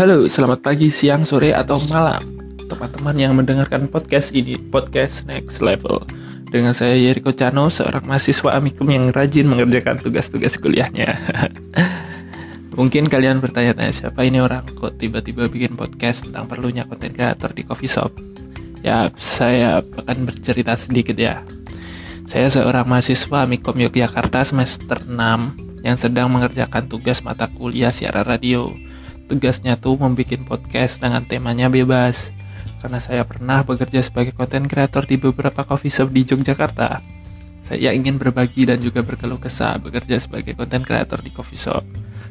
Halo, selamat pagi, siang, sore, atau malam. Teman-teman yang mendengarkan podcast ini Podcast Next Level. Dengan saya Yeriko Cano, seorang mahasiswa amikum yang rajin mengerjakan tugas-tugas kuliahnya. Mungkin kalian bertanya-tanya siapa ini orang? Kok tiba-tiba bikin podcast tentang perlunya konten kreator di coffee shop? Ya, saya akan bercerita sedikit ya. Saya seorang mahasiswa amikum Yogyakarta semester 6 Yang sedang mengerjakan tugas mata kuliah siaran radio tugasnya tuh membuat podcast dengan temanya bebas. Karena saya pernah bekerja sebagai konten kreator di beberapa coffee shop di Yogyakarta. Saya ingin berbagi dan juga berkeluh kesah bekerja sebagai konten kreator di coffee shop.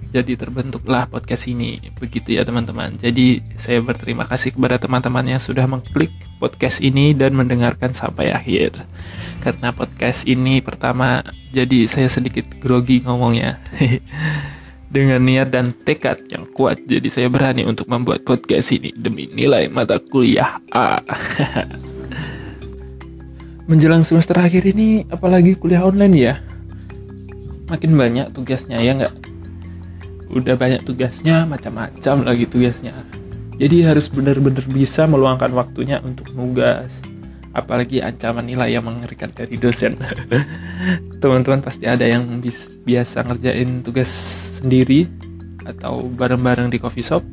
Jadi terbentuklah podcast ini. Begitu ya teman-teman. Jadi saya berterima kasih kepada teman-teman yang sudah mengklik podcast ini dan mendengarkan sampai akhir. Karena podcast ini pertama jadi saya sedikit grogi ngomongnya. dengan niat dan tekad yang kuat. Jadi saya berani untuk membuat podcast ini demi nilai mata kuliah A. Menjelang semester akhir ini apalagi kuliah online ya? Makin banyak tugasnya ya nggak? Udah banyak tugasnya macam-macam lagi tugasnya. Jadi harus benar-benar bisa meluangkan waktunya untuk nugas. Apalagi ancaman nilai yang mengerikan dari dosen teman-teman pasti ada yang bis, biasa ngerjain tugas sendiri atau bareng-bareng di coffee shop.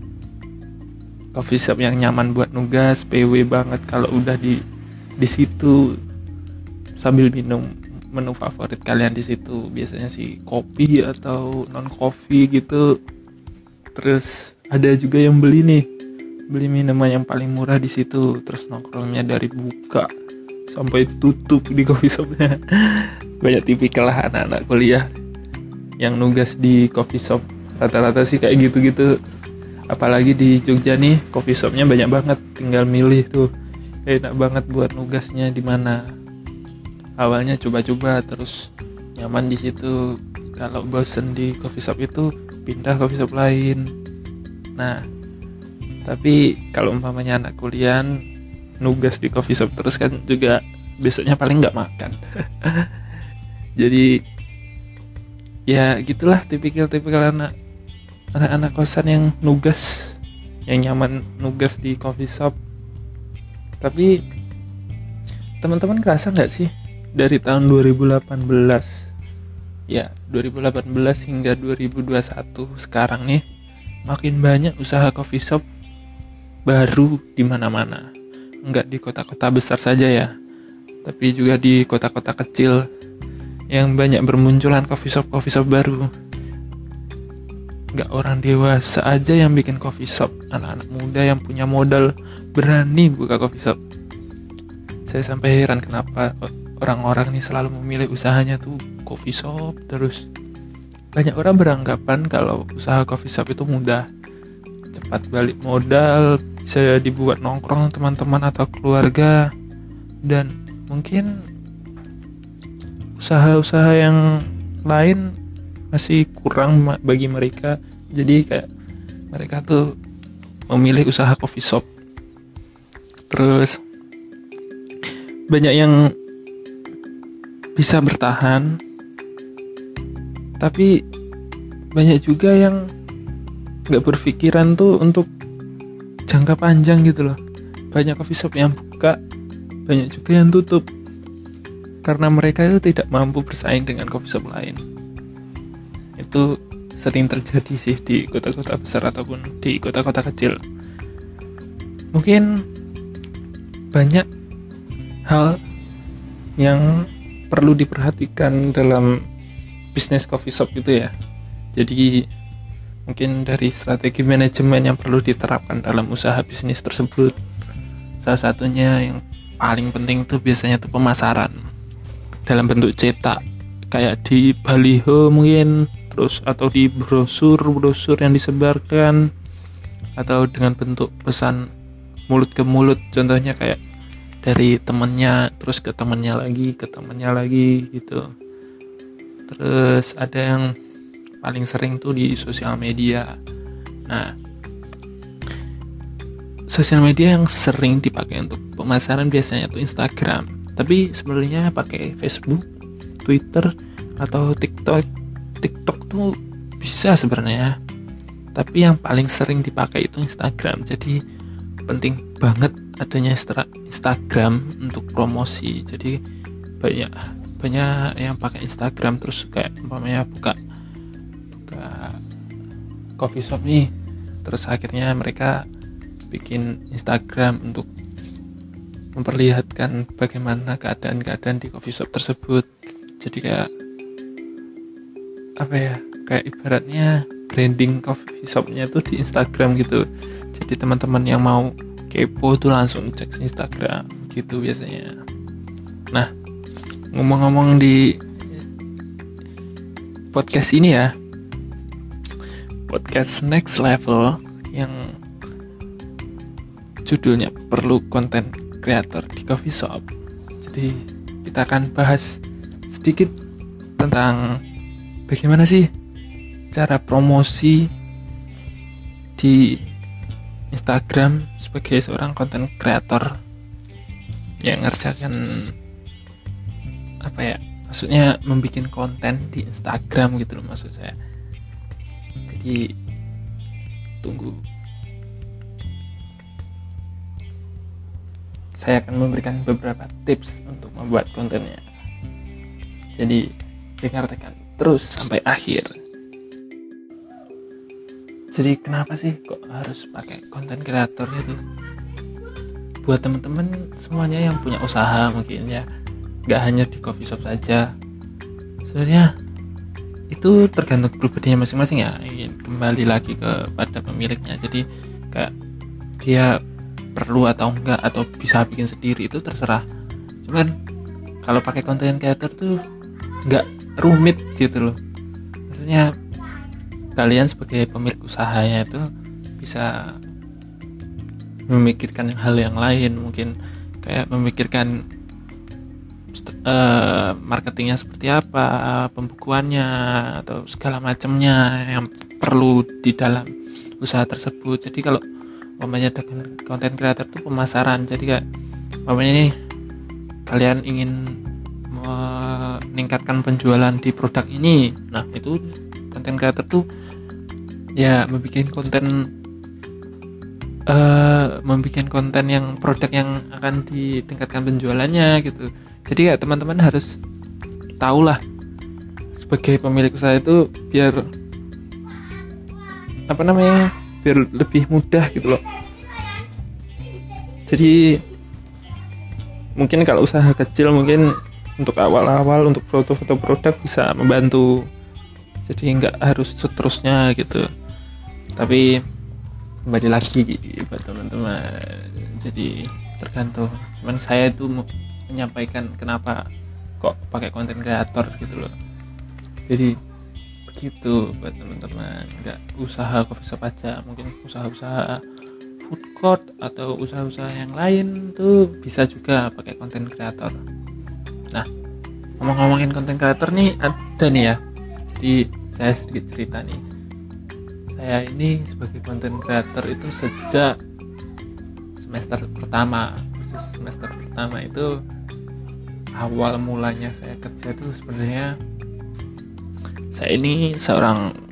Coffee shop yang nyaman buat nugas PW banget kalau udah di di situ. Sambil minum menu favorit kalian di situ biasanya sih kopi atau non kopi gitu. Terus ada juga yang beli nih beli minuman yang paling murah di situ terus nongkrongnya dari buka sampai tutup di coffee shopnya. Banyak tipikal lah anak-anak kuliah yang nugas di coffee shop. Rata-rata sih kayak gitu-gitu. Apalagi di Jogja nih coffee shopnya banyak banget. Tinggal milih tuh enak banget buat nugasnya di mana. Awalnya coba-coba terus nyaman di situ. Kalau bosen di coffee shop itu pindah coffee shop lain. Nah tapi kalau umpamanya anak kuliah nugas di coffee shop terus kan juga besoknya paling nggak makan. Jadi ya gitulah tipikal-tipikal anak anak-anak kosan yang nugas yang nyaman nugas di coffee shop. Tapi teman-teman kerasa nggak sih dari tahun 2018 ya 2018 hingga 2021 sekarang nih makin banyak usaha coffee shop baru di mana-mana. Enggak di kota-kota besar saja ya, tapi juga di kota-kota kecil yang banyak bermunculan coffee shop coffee shop baru. Enggak orang dewasa aja yang bikin coffee shop, anak-anak muda yang punya modal berani buka coffee shop. Saya sampai heran kenapa orang-orang ini selalu memilih usahanya tuh coffee shop terus. Banyak orang beranggapan kalau usaha coffee shop itu mudah, cepat balik modal, bisa dibuat nongkrong teman-teman atau keluarga. Dan mungkin usaha-usaha yang lain masih kurang bagi mereka. Jadi kayak mereka tuh memilih usaha coffee shop. Terus banyak yang bisa bertahan. Tapi banyak juga yang nggak berpikiran tuh untuk jangka panjang gitu loh. Banyak coffee shop yang buka banyak juga yang tutup. Karena mereka itu tidak mampu bersaing dengan coffee shop lain. Itu sering terjadi sih di kota-kota besar ataupun di kota-kota kecil. Mungkin banyak hal yang perlu diperhatikan dalam bisnis coffee shop itu ya. Jadi mungkin dari strategi manajemen yang perlu diterapkan dalam usaha bisnis tersebut salah satunya yang paling penting itu biasanya itu pemasaran. Dalam bentuk cetak kayak di baliho mungkin terus atau di brosur brosur yang disebarkan atau dengan bentuk pesan mulut ke mulut. Contohnya kayak dari temennya terus ke temennya lagi ke temennya lagi gitu. Terus ada yang paling sering tuh di sosial media. Nah, sosial media yang sering dipakai untuk pemasaran biasanya tuh Instagram. Tapi sebenarnya pakai Facebook, Twitter, atau TikTok. TikTok tuh bisa sebenarnya. tapi yang paling sering dipakai itu Instagram jadi penting banget adanya Instagram untuk promosi jadi banyak banyak yang pakai Instagram terus kayak umpamanya buka coffee shop nih. Terus akhirnya mereka bikin Instagram untuk memperlihatkan bagaimana keadaan-keadaan di coffee shop tersebut. Jadi kayak apa ya kayak ibaratnya branding coffee shopnya itu di Instagram gitu. Jadi teman-teman yang mau kepo tuh langsung cek Instagram gitu biasanya. Nah ngomong-ngomong di podcast ini ya podcast next level yang judulnya perlu konten kreator di coffee shop. Jadi kita akan bahas sedikit tentang bagaimana sih cara promosi di Instagram sebagai seorang konten kreator yang ngerjakan apa ya? Maksudnya membuat konten di Instagram gitu loh maksud saya jadi tunggu. Saya akan memberikan beberapa tips untuk membuat kontennya. Jadi dengarkan terus sampai akhir. Jadi kenapa sih kok harus pakai konten kreator itu buat teman-teman semuanya yang punya usaha mungkin ya. Nggak hanya di coffee shop saja. Sebenarnya itu tergantung pribadinya masing-masing ya. Kembali lagi kepada pemiliknya. Jadi kayak dia perlu atau enggak atau bisa bikin sendiri itu terserah. Cuman kalau pakai konten creator tuh nggak rumit gitu loh. Maksudnya kalian sebagai pemilik usahanya itu bisa memikirkan hal yang lain. Mungkin kayak memikirkan uh, marketingnya seperti apa pembukuannya atau segala macamnya yang perlu di dalam usaha tersebut. Jadi kalau umpamanya konten kreator itu pemasaran. Jadi kayak umpamanya ini kalian ingin meningkatkan penjualan di produk ini. Nah itu konten kreator tuh ya membuat konten uh, membuat konten yang produk yang akan ditingkatkan penjualannya gitu jadi kayak teman-teman harus tahu lah sebagai pemilik usaha itu biar apa namanya biar lebih mudah gitu loh. Jadi mungkin kalau usaha kecil mungkin untuk awal-awal untuk foto-foto produk bisa membantu. Jadi nggak harus seterusnya gitu. Tapi kembali lagi buat teman-teman. Jadi tergantung. Cuman saya itu menyampaikan kenapa kok pakai konten kreator gitu loh. Jadi gitu buat teman-teman. Nggak usaha coffee shop aja mungkin usaha-usaha food court atau usaha-usaha yang lain tuh bisa juga pakai konten kreator. Nah ngomong-ngomongin konten kreator nih ada nih ya. Jadi saya sedikit cerita nih. Saya ini sebagai konten kreator itu sejak semester pertama khusus semester pertama itu awal mulanya saya kerja itu sebenarnya saya ini seorang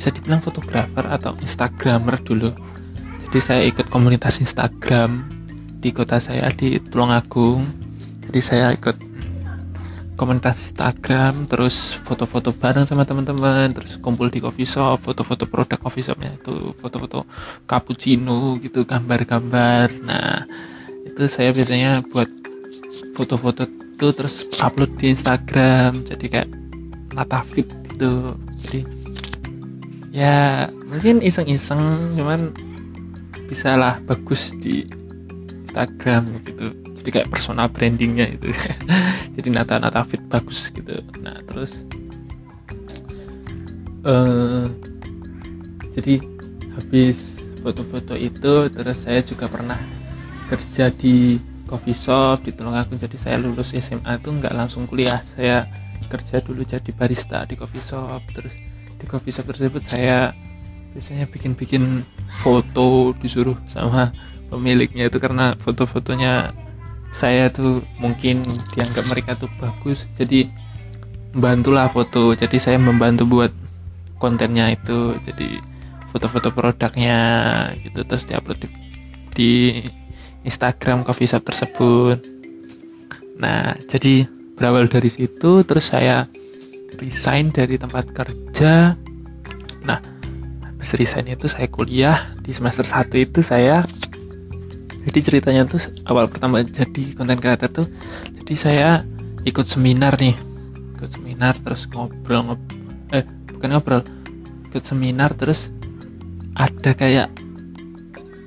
bisa dibilang fotografer atau instagramer dulu. Jadi saya ikut komunitas instagram di kota saya di Tulungagung. Jadi saya ikut komunitas Instagram terus foto-foto bareng sama teman-teman terus kumpul di coffee shop foto-foto produk coffee shopnya itu foto-foto cappuccino gitu gambar-gambar. Nah itu saya biasanya buat foto-foto itu terus upload di Instagram jadi kayak nata fit gitu. Jadi ya mungkin iseng-iseng cuman bisa lah bagus di Instagram gitu. Jadi kayak personal brandingnya itu. Jadi nata nata fit bagus gitu. Nah terus uh, jadi habis foto-foto itu terus saya juga pernah kerja di coffee shop di Tulungagung jadi saya lulus SMA itu nggak langsung kuliah. Saya kerja dulu jadi barista di coffee shop terus di coffee shop tersebut saya biasanya bikin-bikin foto disuruh sama pemiliknya itu karena foto-fotonya saya tuh mungkin dianggap mereka tuh bagus jadi membantulah foto. Jadi saya membantu buat kontennya itu jadi foto-foto produknya gitu terus diupload di, di Instagram coffee shop tersebut. Nah jadi berawal dari situ terus saya resign dari tempat kerja. Nah habis resign itu saya kuliah. Di semester 1 itu saya jadi ceritanya tuh awal pertama jadi konten creator tuh jadi saya ikut seminar nih. Ikut seminar terus ngobrol ngob eh bukan ngobrol ikut seminar terus ada kayak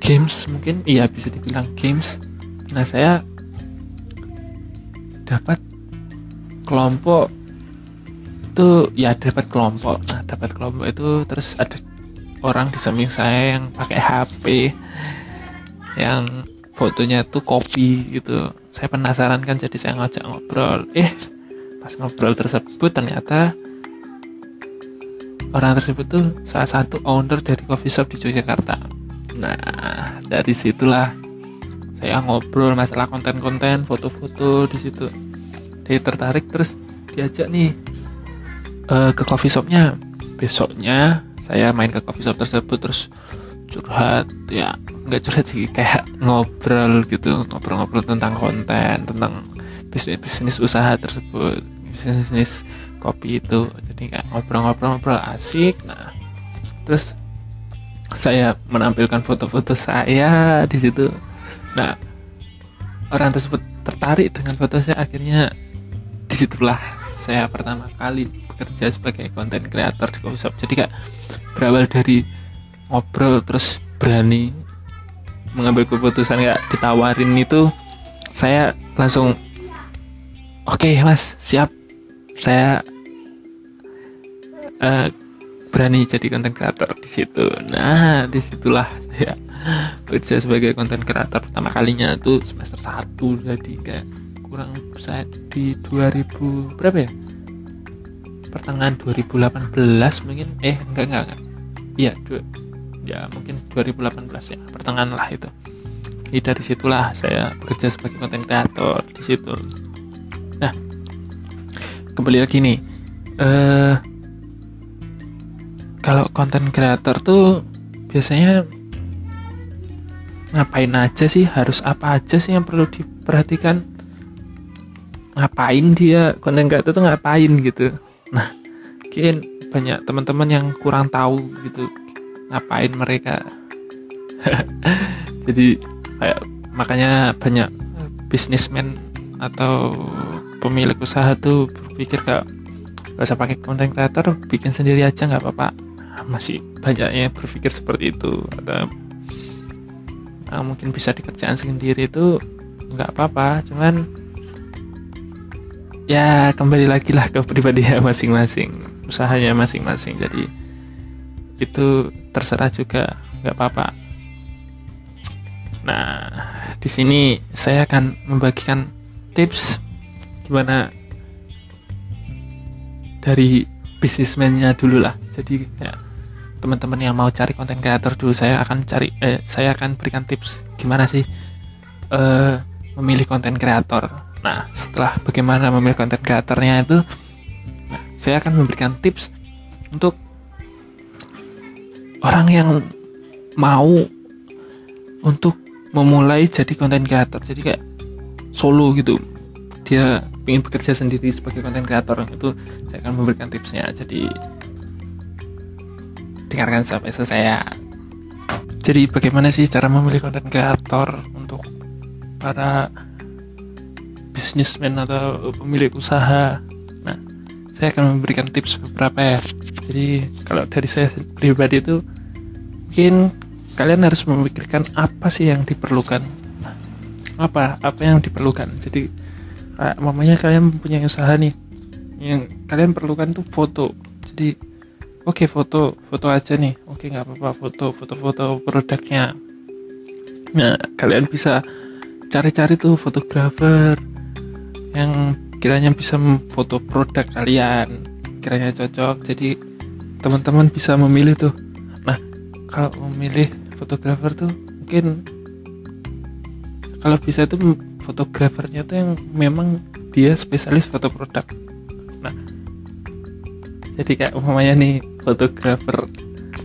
games mungkin? Iya bisa dibilang games. Nah saya dapat kelompok itu ya dapat kelompok. Nah dapat kelompok itu terus ada orang di samping saya yang pakai HP yang fotonya tuh kopi gitu. Saya penasaran kan jadi saya ngajak ngobrol. Eh pas ngobrol tersebut ternyata orang tersebut tuh salah satu owner dari coffee shop di Yogyakarta. Nah, dari situlah saya ngobrol masalah konten-konten, foto-foto di situ. Dia tertarik terus diajak nih uh, ke coffee shopnya. Besoknya saya main ke coffee shop tersebut terus curhat ya nggak curhat sih kayak ngobrol gitu ngobrol-ngobrol tentang konten tentang bisnis bisnis usaha tersebut bisnis kopi itu jadi kayak ngobrol-ngobrol-ngobrol asik nah terus saya menampilkan foto-foto saya di situ. Nah orang tersebut tertarik dengan foto saya akhirnya di situlah saya pertama kali bekerja sebagai konten kreator di coffee jadi kayak berawal dari ngobrol terus berani mengambil keputusan kayak ditawarin itu saya langsung oke okay, mas siap. Saya uh, berani jadi konten kreator di situ. Nah, di situlah saya bekerja sebagai konten kreator pertama kalinya tuh semester 1 jadi kayak kurang saya di 2000 berapa ya? Pertengahan 2018 mungkin eh enggak enggak enggak. Iya, ya mungkin 2018 ya, pertengahan lah itu. Jadi dari situlah saya bekerja sebagai konten kreator di situ. Nah, kembali lagi nih. Eh kalau konten kreator tuh biasanya ngapain aja sih? Harus apa aja sih yang perlu diperhatikan? Ngapain dia? Konten kreator tuh ngapain gitu? Nah mungkin banyak teman-teman yang kurang tahu gitu ngapain mereka? Jadi kayak makanya banyak bisnismen atau pemilik usaha tuh berpikir kayak gak usah pakai konten kreator bikin sendiri aja nggak apa-apa masih banyaknya berpikir seperti itu. Atau nah, mungkin bisa dikerjaan sendiri itu nggak apa-apa. Cuman ya kembali lagi lah ke pribadinya masing-masing usahanya masing-masing. Jadi itu terserah juga nggak apa-apa. Nah di sini saya akan membagikan tips gimana dari bisnismennya dulu lah. Jadi ya teman-teman yang mau cari konten kreator dulu saya akan cari eh, saya akan berikan tips gimana sih eh, memilih konten kreator. Nah setelah bagaimana memilih konten kreatornya itu nah, saya akan memberikan tips untuk orang yang mau untuk memulai jadi konten kreator. Jadi kayak solo gitu. Dia ingin bekerja sendiri sebagai konten kreator. Itu saya akan memberikan tipsnya. Jadi dengarkan sampai selesai ya. Jadi bagaimana sih cara memilih konten kreator untuk para bisnismen atau pemilik usaha? Nah saya akan memberikan tips beberapa ya. Jadi kalau dari saya pribadi itu mungkin kalian harus memikirkan apa sih yang diperlukan. Nah, apa apa yang diperlukan? Jadi kayak mamanya kalian punya usaha nih. Yang kalian perlukan tuh foto. Jadi oke okay, foto foto aja nih. Oke okay, nggak apa-apa. Foto foto-foto produknya. Nah kalian bisa cari-cari tuh fotografer yang kiranya bisa foto produk kalian. Kiranya cocok. Jadi teman-teman bisa memilih tuh. Nah kalau memilih fotografer tuh mungkin kalau bisa tuh fotografernya tuh yang memang dia spesialis foto produk. Nah jadi kayak umpamanya nih fotografer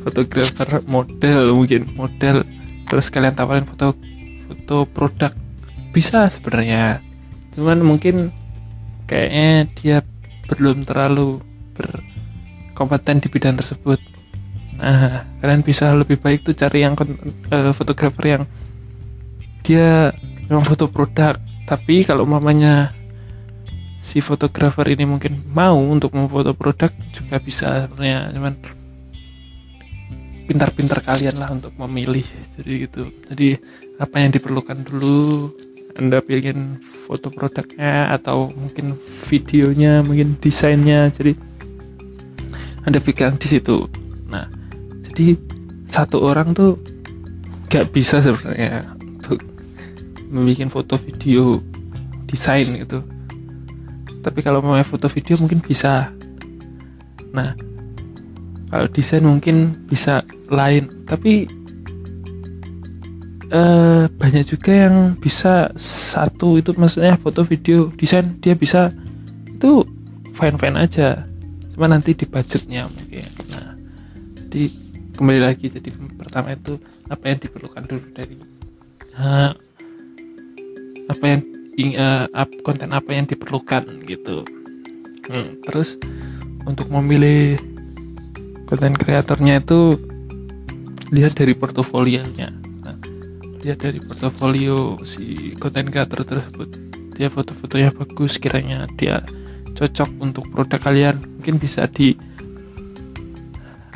fotografer model mungkin model. Terus kalian tawarin foto foto produk. Bisa sebenarnya. Cuman mungkin kayaknya dia belum terlalu berkompeten di bidang tersebut. Nah kalian bisa lebih baik tuh cari yang uh, fotografer yang dia memang foto produk. Tapi kalau mamanya si fotografer ini mungkin mau untuk memfoto produk juga bisa sebenarnya. Cuman pintar-pintar kalian lah untuk memilih. Jadi gitu. Jadi apa yang diperlukan dulu anda pilih foto produknya atau mungkin videonya mungkin desainnya. Jadi anda pikirkan di situ. Nah jadi satu orang tuh gak bisa sebenarnya untuk membuat foto video desain gitu tapi kalau mau foto video mungkin bisa. Nah kalau desain mungkin bisa lain. Tapi uh, banyak juga yang bisa satu itu maksudnya foto video desain dia bisa itu fine fine aja. Cuma nanti di budgetnya mungkin. Nah jadi kembali lagi jadi pertama itu apa yang diperlukan dulu dari uh, apa yang uh, konten apa yang diperlukan gitu. Hmm, terus untuk memilih konten kreatornya itu lihat dari portofolionya. Nah, lihat dari portofolio si konten kreator tersebut. Dia foto-fotonya bagus kiranya dia cocok untuk produk kalian. Mungkin bisa di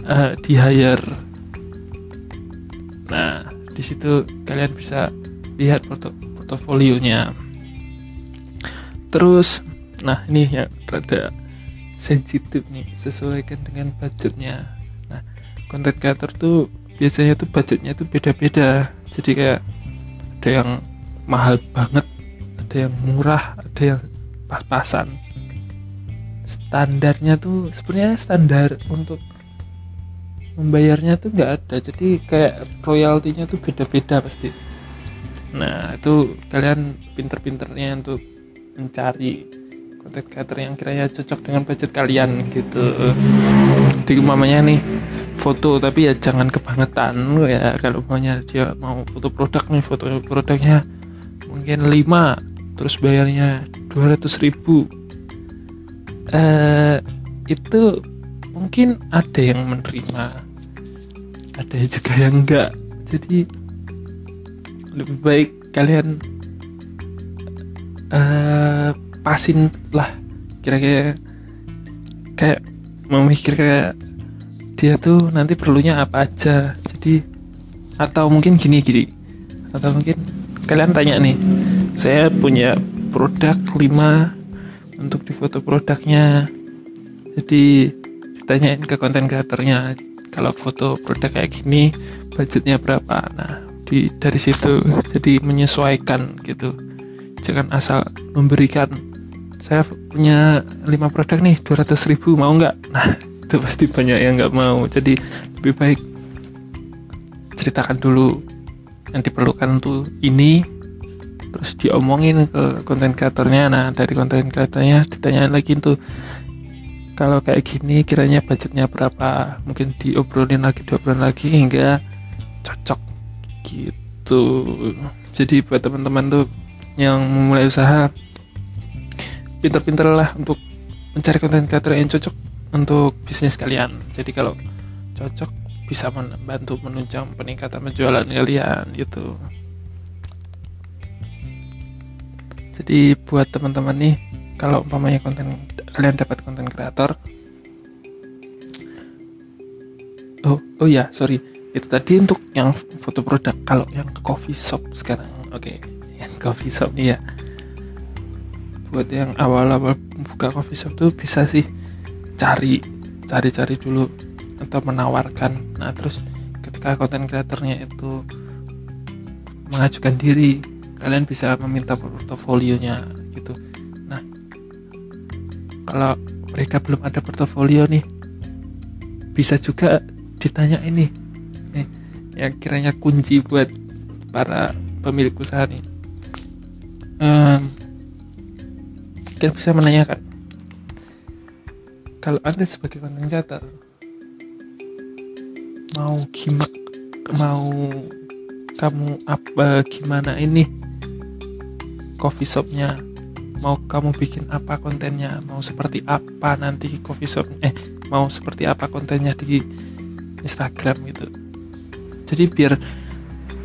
uh, di hire nah di situ kalian bisa lihat porto portofolionya terus nah ini yang rada sensitif nih sesuaikan dengan budgetnya. Nah content creator tuh biasanya tuh budgetnya tuh beda-beda. Jadi kayak ada yang mahal banget ada yang murah ada yang pas-pasan. Standarnya tuh sebenarnya standar untuk membayarnya tuh nggak ada. Jadi kayak royaltinya tuh beda-beda pasti. Nah itu kalian pinter-pinternya untuk mencari content creator yang kiranya cocok dengan budget kalian gitu. Di mamanya nih foto tapi ya jangan kebangetan ya. Kalau maunya dia mau foto produk nih foto produknya mungkin 5 terus bayarnya 200 ribu. Eh itu mungkin ada yang menerima ada juga yang enggak. Jadi lebih baik kalian uh, pasin lah. Kira-kira kayak memikir kayak dia tuh nanti perlunya apa aja. Jadi atau mungkin gini gini. Atau mungkin kalian tanya nih saya punya produk 5 untuk difoto produknya. Jadi ditanyain ke konten kreatornya kalau foto produk kayak gini budgetnya berapa? Nah di dari situ jadi menyesuaikan gitu jangan asal memberikan saya punya lima produk nih 200 ribu mau nggak? Nah itu pasti banyak yang nggak mau. Jadi lebih baik ceritakan dulu yang diperlukan tuh ini terus diomongin ke konten kreatornya. Nah dari konten kreatornya ditanyain lagi tuh kalau kayak gini kiranya budgetnya berapa? Mungkin diobrolin lagi diobrolin lagi hingga cocok. Gitu. Jadi buat teman-teman tuh yang memulai usaha. Pinter-pinter lah untuk mencari konten kreator yang cocok untuk bisnis kalian. Jadi kalau cocok bisa membantu menunjang peningkatan penjualan kalian gitu. Jadi buat teman-teman nih kalau umpamanya konten kalian dapat konten kreator oh oh ya sorry. Itu tadi untuk yang foto produk kalau yang coffee shop sekarang. Oke. okay coffee shop nih ya. Buat yang awal-awal buka coffee shop tuh bisa sih cari cari-cari dulu atau menawarkan. Nah terus ketika konten kreatornya itu mengajukan diri kalian bisa meminta portofolionya gitu. Nah kalau mereka belum ada portofolio nih bisa juga ditanya ini nih yang kiranya kunci buat para pemilik usaha nih um, kita bisa menanyakan kalau anda sebagai kreator mau gimana mau kamu apa gimana ini? Coffee shopnya. Mau kamu bikin apa kontennya? Mau seperti apa nanti coffee shop eh mau seperti apa kontennya di Instagram gitu. Jadi biar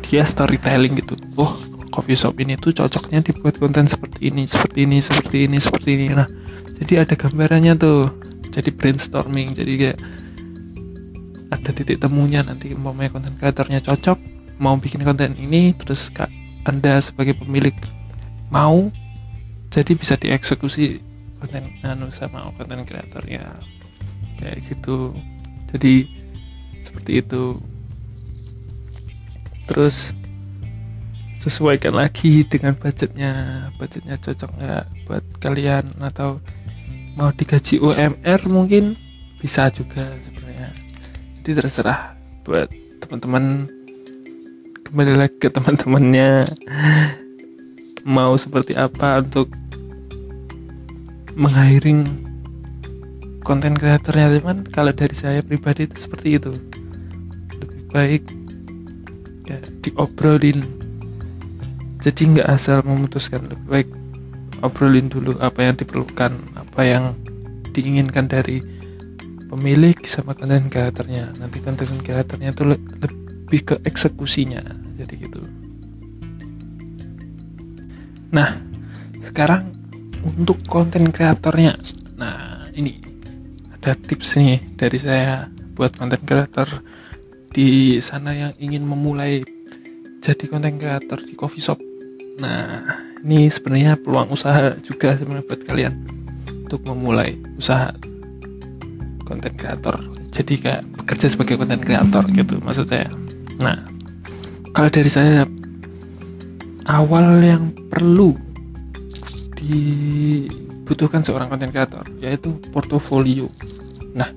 dia storytelling gitu. Oh coffee shop ini tuh cocoknya dibuat konten seperti ini seperti ini seperti ini seperti ini. Nah jadi ada gambarannya tuh. Jadi brainstorming jadi kayak ada titik temunya nanti mau konten kreatornya cocok mau bikin konten ini terus kak anda sebagai pemilik mau jadi bisa dieksekusi konten anu sama konten kreatornya kayak gitu. Jadi seperti itu. Terus sesuaikan lagi dengan budgetnya budgetnya cocok nggak buat kalian atau mau digaji UMR mungkin bisa juga sebenarnya. Jadi terserah buat teman-teman. Kembali lagi ke teman-temannya. Mau seperti apa untuk menghiring konten kreatornya. Teman kalau dari saya pribadi itu seperti itu. Lebih baik ya diobrolin jadi nggak asal memutuskan lebih baik obrolin dulu apa yang diperlukan apa yang diinginkan dari pemilik sama konten kreatornya. Nanti konten kreatornya itu le lebih ke eksekusinya. Jadi gitu. Nah sekarang untuk konten kreatornya. Nah ini ada tips nih dari saya buat konten kreator di sana yang ingin memulai jadi konten kreator di coffee shop Nah, ini sebenarnya peluang usaha juga sebenarnya buat kalian untuk memulai usaha konten kreator. Jadi kayak bekerja sebagai konten kreator gitu maksud saya. Nah, kalau dari saya awal yang perlu dibutuhkan seorang konten kreator yaitu portofolio. Nah,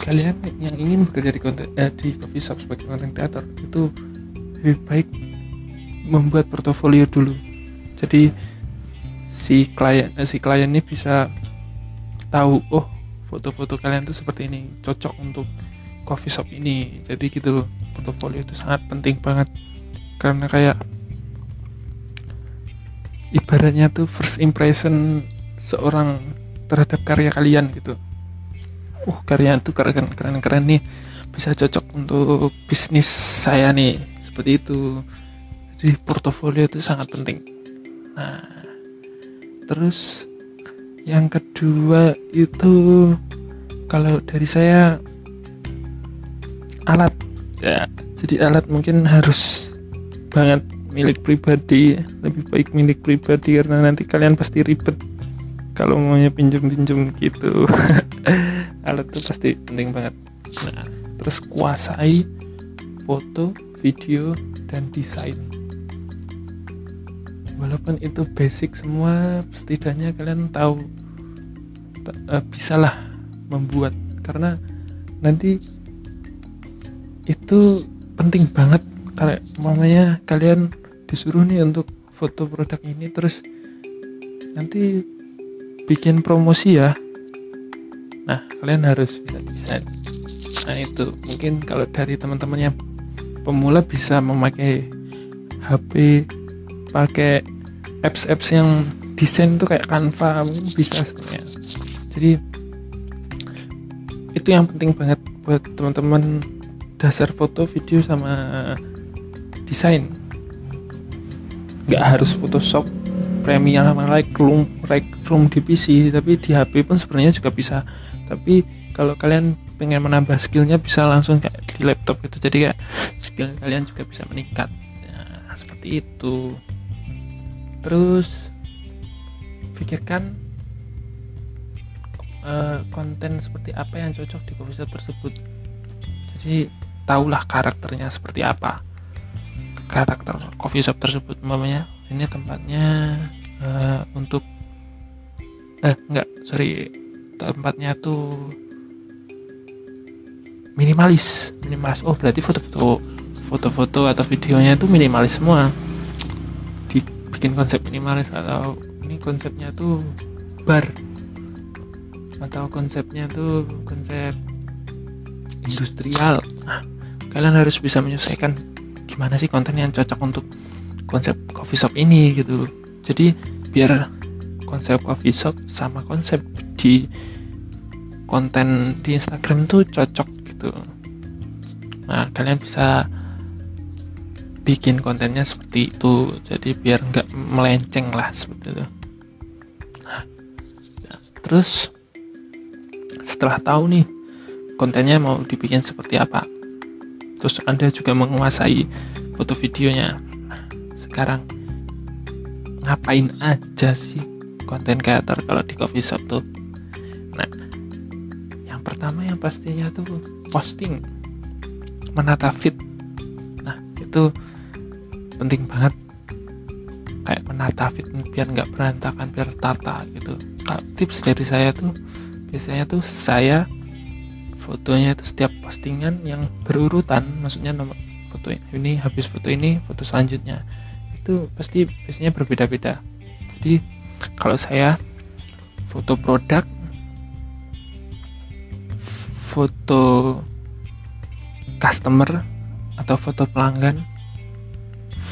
kalian yang ingin bekerja di konten eh, di coffee shop sebagai konten kreator itu lebih baik membuat portofolio dulu. Jadi si klien eh, si klien ini bisa tahu oh foto-foto kalian tuh seperti ini cocok untuk coffee shop ini. Jadi gitu portofolio itu sangat penting banget. Karena kayak ibaratnya tuh first impression seorang terhadap karya kalian gitu. Uh karya itu keren keren keren nih. Bisa cocok untuk bisnis saya nih. Seperti itu jadi portofolio itu sangat penting. Nah terus yang kedua itu kalau dari saya alat. Ya. Jadi alat mungkin harus banget milik pribadi lebih baik milik pribadi karena nanti kalian pasti ribet kalau maunya pinjam-pinjam gitu. Alat itu pasti penting banget. Nah terus kuasai foto video dan desain walaupun itu basic semua setidaknya kalian tahu uh, bisalah membuat. Karena nanti itu penting banget. Karena mamanya kalian disuruh nih untuk foto produk ini terus nanti bikin promosi ya. Nah kalian harus bisa desain. Nah itu. Mungkin kalau dari teman-teman yang pemula bisa memakai HP pakai apps-apps yang desain tuh kayak Canva bisa sebenarnya jadi itu yang penting banget buat teman-teman dasar foto video sama desain. Nggak harus Photoshop Premiere sama Lightroom Lightroom di PC tapi di HP pun sebenarnya juga bisa. Tapi kalau kalian pengen menambah skillnya bisa langsung kayak di laptop gitu. Jadi kayak skill kalian juga bisa meningkat. Ya, seperti itu terus pikirkan uh, konten seperti apa yang cocok di coffee shop tersebut. Jadi tahulah karakternya seperti apa. Karakter coffee shop tersebut namanya. Ini tempatnya uh, untuk eh enggak sorry. Tempatnya tuh minimalis minimalis. Oh berarti foto-foto foto-foto atau videonya itu minimalis semua bikin konsep minimalis atau ini konsepnya tuh bar. Atau konsepnya tuh konsep industrial. Nah, kalian harus bisa menyesuaikan gimana sih konten yang cocok untuk konsep coffee shop ini gitu. Jadi biar konsep coffee shop sama konsep di konten di Instagram tuh cocok gitu. Nah kalian bisa bikin kontennya seperti itu. Jadi biar nggak melenceng lah seperti itu. Nah, terus setelah tahu nih kontennya mau dibikin seperti apa terus anda juga menguasai foto videonya sekarang ngapain aja sih konten creator kalau di coffee shop tuh? Nah yang pertama yang pastinya tuh posting menata feed. Nah itu penting banget. Kayak menata feed biar nggak berantakan biar tata gitu. Nah, tips dari saya tuh biasanya tuh saya fotonya itu setiap postingan yang berurutan maksudnya nomor foto ini habis foto ini foto selanjutnya itu pasti biasanya berbeda-beda. Jadi kalau saya foto produk foto customer atau foto pelanggan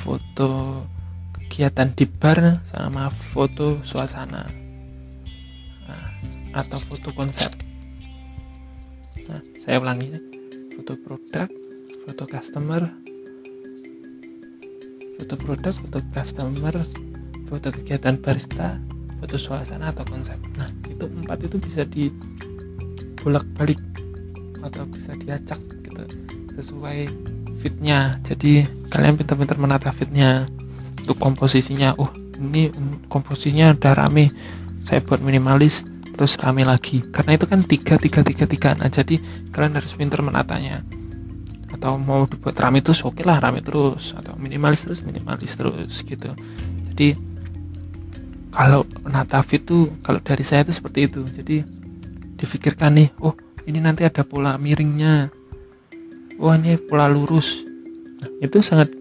foto kegiatan di bar sama foto suasana. Nah, atau foto konsep. Nah saya ulangi foto produk foto customer foto produk foto customer foto kegiatan barista foto suasana atau konsep. Nah itu empat itu bisa di bolak balik atau bisa diacak gitu sesuai fitnya. Jadi kalian pintar-pintar menata fitnya. Untuk komposisinya oh ini komposisinya udah rame. Saya buat minimalis terus rame lagi. Karena itu kan tiga tiga tiga tiga. Nah jadi kalian harus pintar menatanya. Atau mau dibuat rame terus oke okay lah rame terus. Atau minimalis terus minimalis terus gitu. Jadi kalau menata fit tuh kalau dari saya itu seperti itu. Jadi difikirkan nih oh ini nanti ada pola miringnya oh ini pola lurus. Nah, itu sangat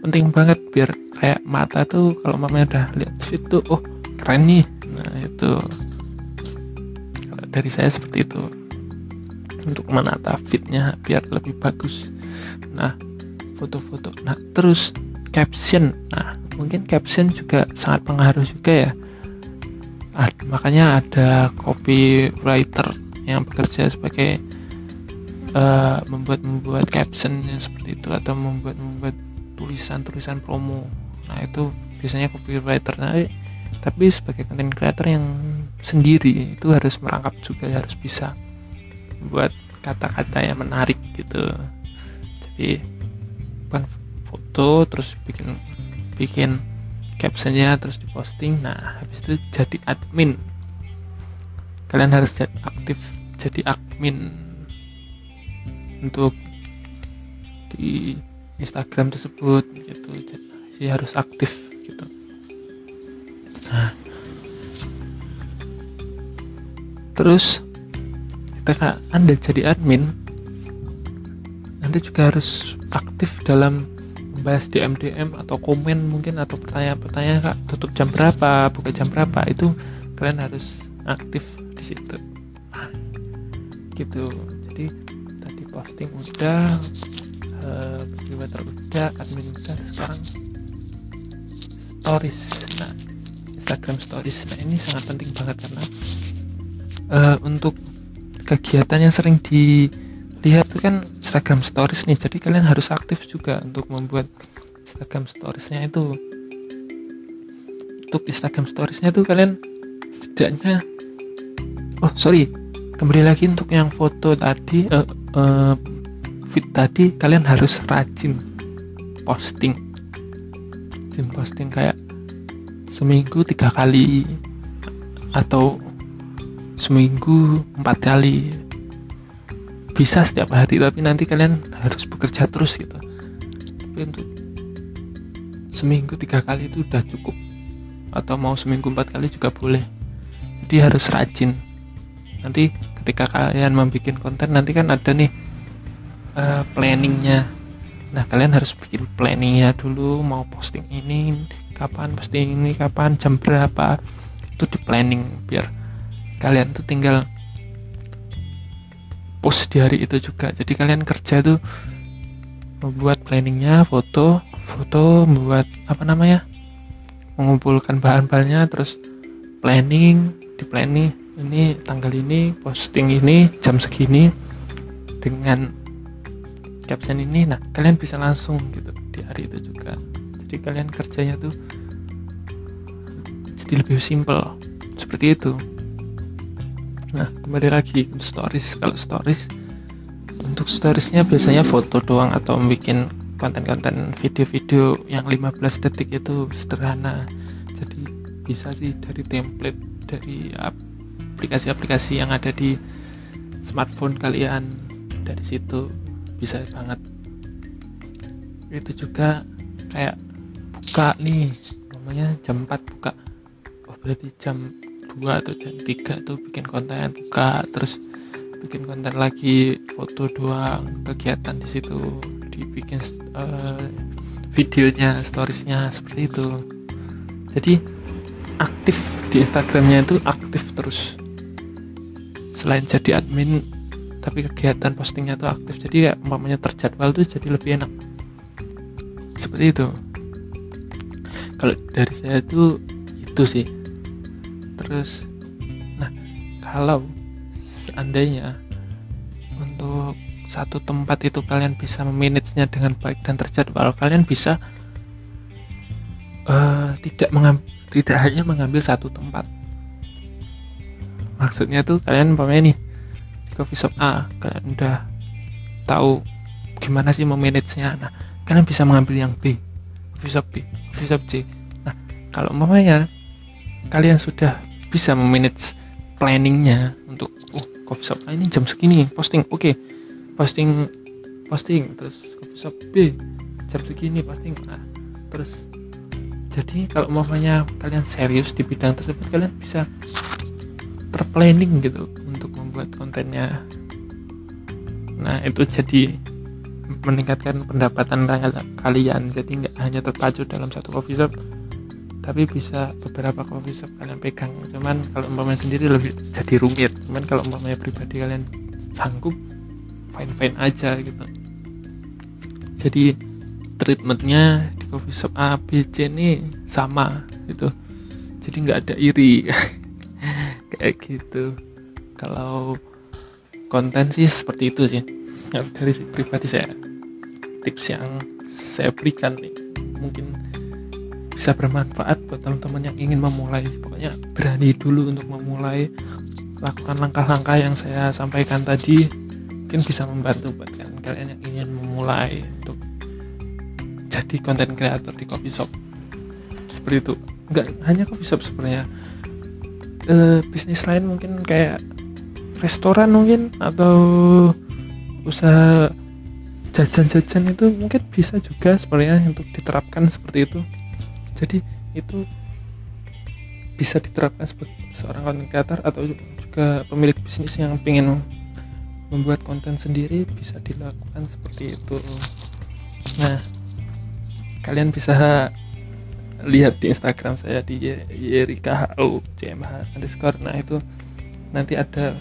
penting banget biar kayak mata tuh kalau mamanya udah lihat fit tuh oh keren nih. Nah itu. Dari saya seperti itu. Untuk menata fitnya biar lebih bagus. Nah foto-foto. Nah terus caption. Nah mungkin caption juga sangat pengaruh juga ya. Ad, makanya ada copywriter yang bekerja sebagai uh, membuat membuat caption seperti itu atau membuat membuat tulisan tulisan promo. Nah itu biasanya copywriter nah, tapi sebagai content creator yang sendiri itu harus merangkap juga harus bisa buat kata-kata yang menarik gitu. Jadi bukan foto terus bikin bikin captionnya terus diposting. Nah habis itu jadi admin. Kalian harus aktif jadi admin untuk di Instagram tersebut gitu. Jadi harus aktif gitu. Nah terus ketika anda jadi admin anda juga harus aktif dalam bahas DM DM atau komen mungkin atau pertanyaan-pertanyaan kak tutup jam berapa buka jam berapa itu kalian harus aktif di situ. Gitu posting udah uh, udah admin udah sekarang stories. Nah Instagram stories. Nah ini sangat penting banget karena uh, untuk kegiatan yang sering di lihat tuh kan Instagram Stories nih. Jadi kalian harus aktif juga untuk membuat Instagram Storiesnya itu. Untuk Instagram Storiesnya tuh kalian setidaknya oh sorry kembali lagi untuk yang foto tadi uh, uh, fit tadi kalian harus rajin posting. Rajin posting kayak seminggu tiga kali atau seminggu empat kali. Bisa setiap hari tapi nanti kalian harus bekerja terus gitu. Tapi untuk seminggu tiga kali itu udah cukup. Atau mau seminggu empat kali juga boleh. Jadi harus rajin. Nanti ketika kalian membuat konten nanti kan ada nih uh, planningnya. Nah kalian harus bikin planningnya dulu mau posting ini kapan posting ini kapan jam berapa. Itu di planning biar kalian tuh tinggal post di hari itu juga. Jadi kalian kerja tuh membuat planningnya foto foto membuat apa namanya mengumpulkan bahan-bahannya terus planning di planning ini tanggal ini posting ini jam segini dengan caption ini. Nah kalian bisa langsung gitu di hari itu juga. Jadi kalian kerjanya tuh jadi lebih simple. Seperti itu. Nah kembali lagi stories. Kalau stories untuk storiesnya biasanya foto doang atau bikin konten-konten video-video yang 15 detik itu sederhana. Jadi bisa sih dari template dari aplikasi-aplikasi yang ada di smartphone kalian. Dari situ bisa banget. Itu juga kayak buka nih namanya jam 4 buka. Oh berarti jam 2 atau jam 3 tuh bikin konten buka terus bikin konten lagi foto doang kegiatan di situ dibikin uh, videonya storiesnya seperti itu. Jadi aktif di Instagramnya itu aktif terus selain jadi admin tapi kegiatan postingnya tuh aktif. Jadi ya umpamanya terjadwal tuh jadi lebih enak. Seperti itu. Kalau dari saya tuh itu sih. Terus nah kalau seandainya untuk satu tempat itu kalian bisa memanagenya dengan baik dan terjadwal kalian bisa uh, tidak mengambil tidak hanya mengambil satu tempat maksudnya tuh kalian umpamanya nih coffee shop A kalian udah tahu gimana sih memanagenya. Nah kalian bisa mengambil yang B coffee shop B coffee shop C. Nah kalau umpamanya kalian sudah bisa memanage planningnya untuk oh coffee shop A ini jam segini posting oke okay posting posting terus shop B jam segini posting nah, terus jadi kalau mamanya kalian serius di bidang tersebut kalian bisa terplanning gitu untuk membuat kontennya. Nah itu jadi meningkatkan pendapatan kalian. Jadi nggak hanya terpacu dalam satu coffee shop tapi bisa beberapa coffee shop kalian pegang. Cuman kalau umpamanya sendiri lebih jadi rumit. Cuman kalau umpamanya pribadi kalian sanggup fine fine aja gitu. Jadi treatmentnya di coffee shop A B C ini sama gitu. Jadi nggak ada iri kayak gitu. Kalau konten sih seperti itu sih. Dari pribadi saya tips yang saya berikan nih mungkin bisa bermanfaat buat teman-teman yang ingin memulai. Pokoknya berani dulu untuk memulai lakukan langkah-langkah yang saya sampaikan tadi mungkin bisa membantu buat kan kalian yang ingin memulai untuk jadi konten kreator di coffee shop. Seperti itu. Nggak hanya coffee shop sebenarnya e, bisnis lain mungkin kayak restoran mungkin atau usaha jajan-jajan itu mungkin bisa juga sebenarnya untuk diterapkan seperti itu. Jadi itu bisa diterapkan sebagai seorang content creator atau juga pemilik bisnis yang ingin membuat konten sendiri bisa dilakukan seperti itu. Nah kalian bisa lihat di Instagram saya di YRIKHO CMH underscore. Nah itu nanti ada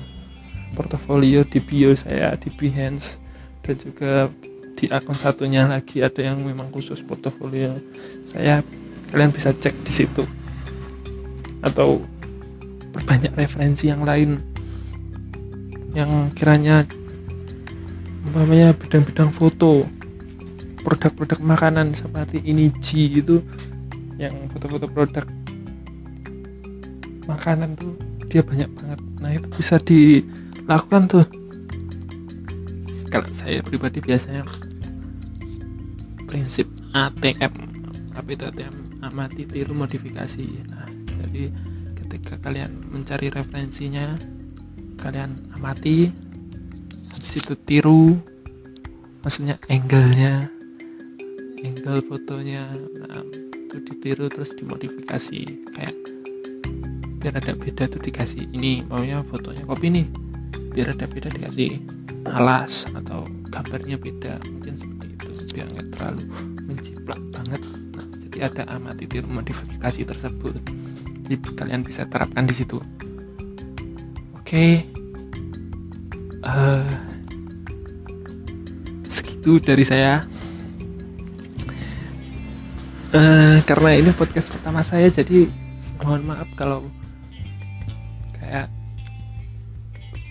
portofolio di bio saya di Behance dan juga di akun satunya lagi ada yang memang khusus portofolio saya. Kalian bisa cek di situ. Atau berbanyak referensi yang lain yang kiranya umpamanya bidang-bidang foto produk-produk makanan seperti ini G itu yang foto-foto produk. Makanan tuh dia banyak banget. Nah itu bisa dilakukan tuh. Kalau saya pribadi biasanya prinsip ATM apa itu ATM amati tiru modifikasi. Nah jadi ketika kalian mencari referensinya kalian amati habis itu tiru maksudnya angle-nya angle fotonya nah, itu ditiru terus dimodifikasi. Kayak biar ada beda tuh dikasih. Ini maunya fotonya kopi nih biar ada beda dikasih alas atau gambarnya beda. Mungkin seperti itu biar nggak terlalu menjiplak banget. Nah, jadi ada amati tiru modifikasi tersebut. Jadi kalian bisa terapkan di situ. Okay. uh, eh, itu dari saya uh, karena ini podcast pertama saya jadi mohon maaf kalau kayak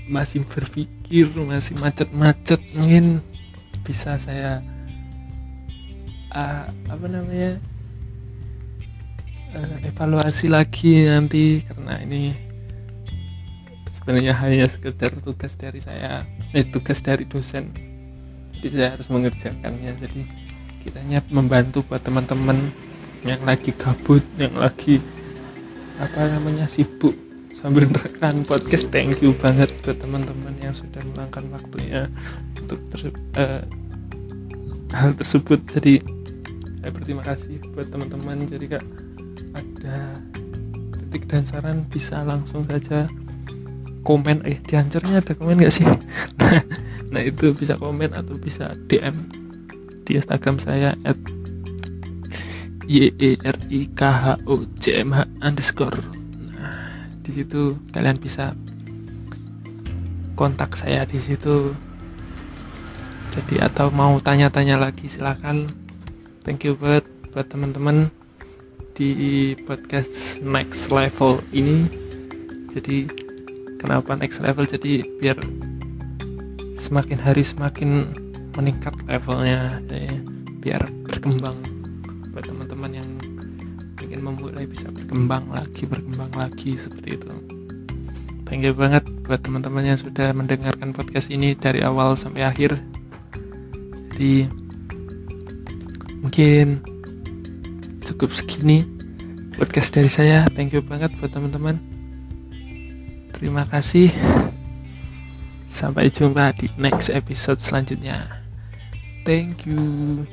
masih berpikir masih macet-macet mungkin bisa saya uh, apa namanya uh, evaluasi lagi nanti karena ini sebenarnya hanya sekedar tugas dari saya eh tugas dari dosen. Jadi saya harus mengerjakannya jadi kiranya membantu buat teman-teman yang lagi gabut yang lagi apa namanya sibuk sambil merekam podcast. Thank you banget buat teman-teman yang sudah meluangkan waktunya untuk ter, uh, hal tersebut. Jadi saya berterima kasih buat teman-teman. Jadi kak ada titik dan saran bisa langsung saja komen. Eh di ada komen gak sih? Nah, nah itu bisa komen atau bisa DM di Instagram saya at y e r i k h o j m h underscore. Di situ kalian bisa kontak saya di situ. Jadi atau mau tanya-tanya lagi silahkan thank you buat buat teman-teman di podcast next level ini. Jadi kenapa next level? Jadi biar semakin hari semakin meningkat levelnya jadi biar berkembang. Buat teman-teman yang ingin memulai bisa berkembang lagi berkembang lagi seperti itu. Thank you banget buat teman-teman yang sudah mendengarkan podcast ini dari awal sampai akhir. Jadi mungkin cukup segini podcast dari saya. Thank you banget buat teman-teman. Terima kasih. Sampai jumpa di next episode selanjutnya thank you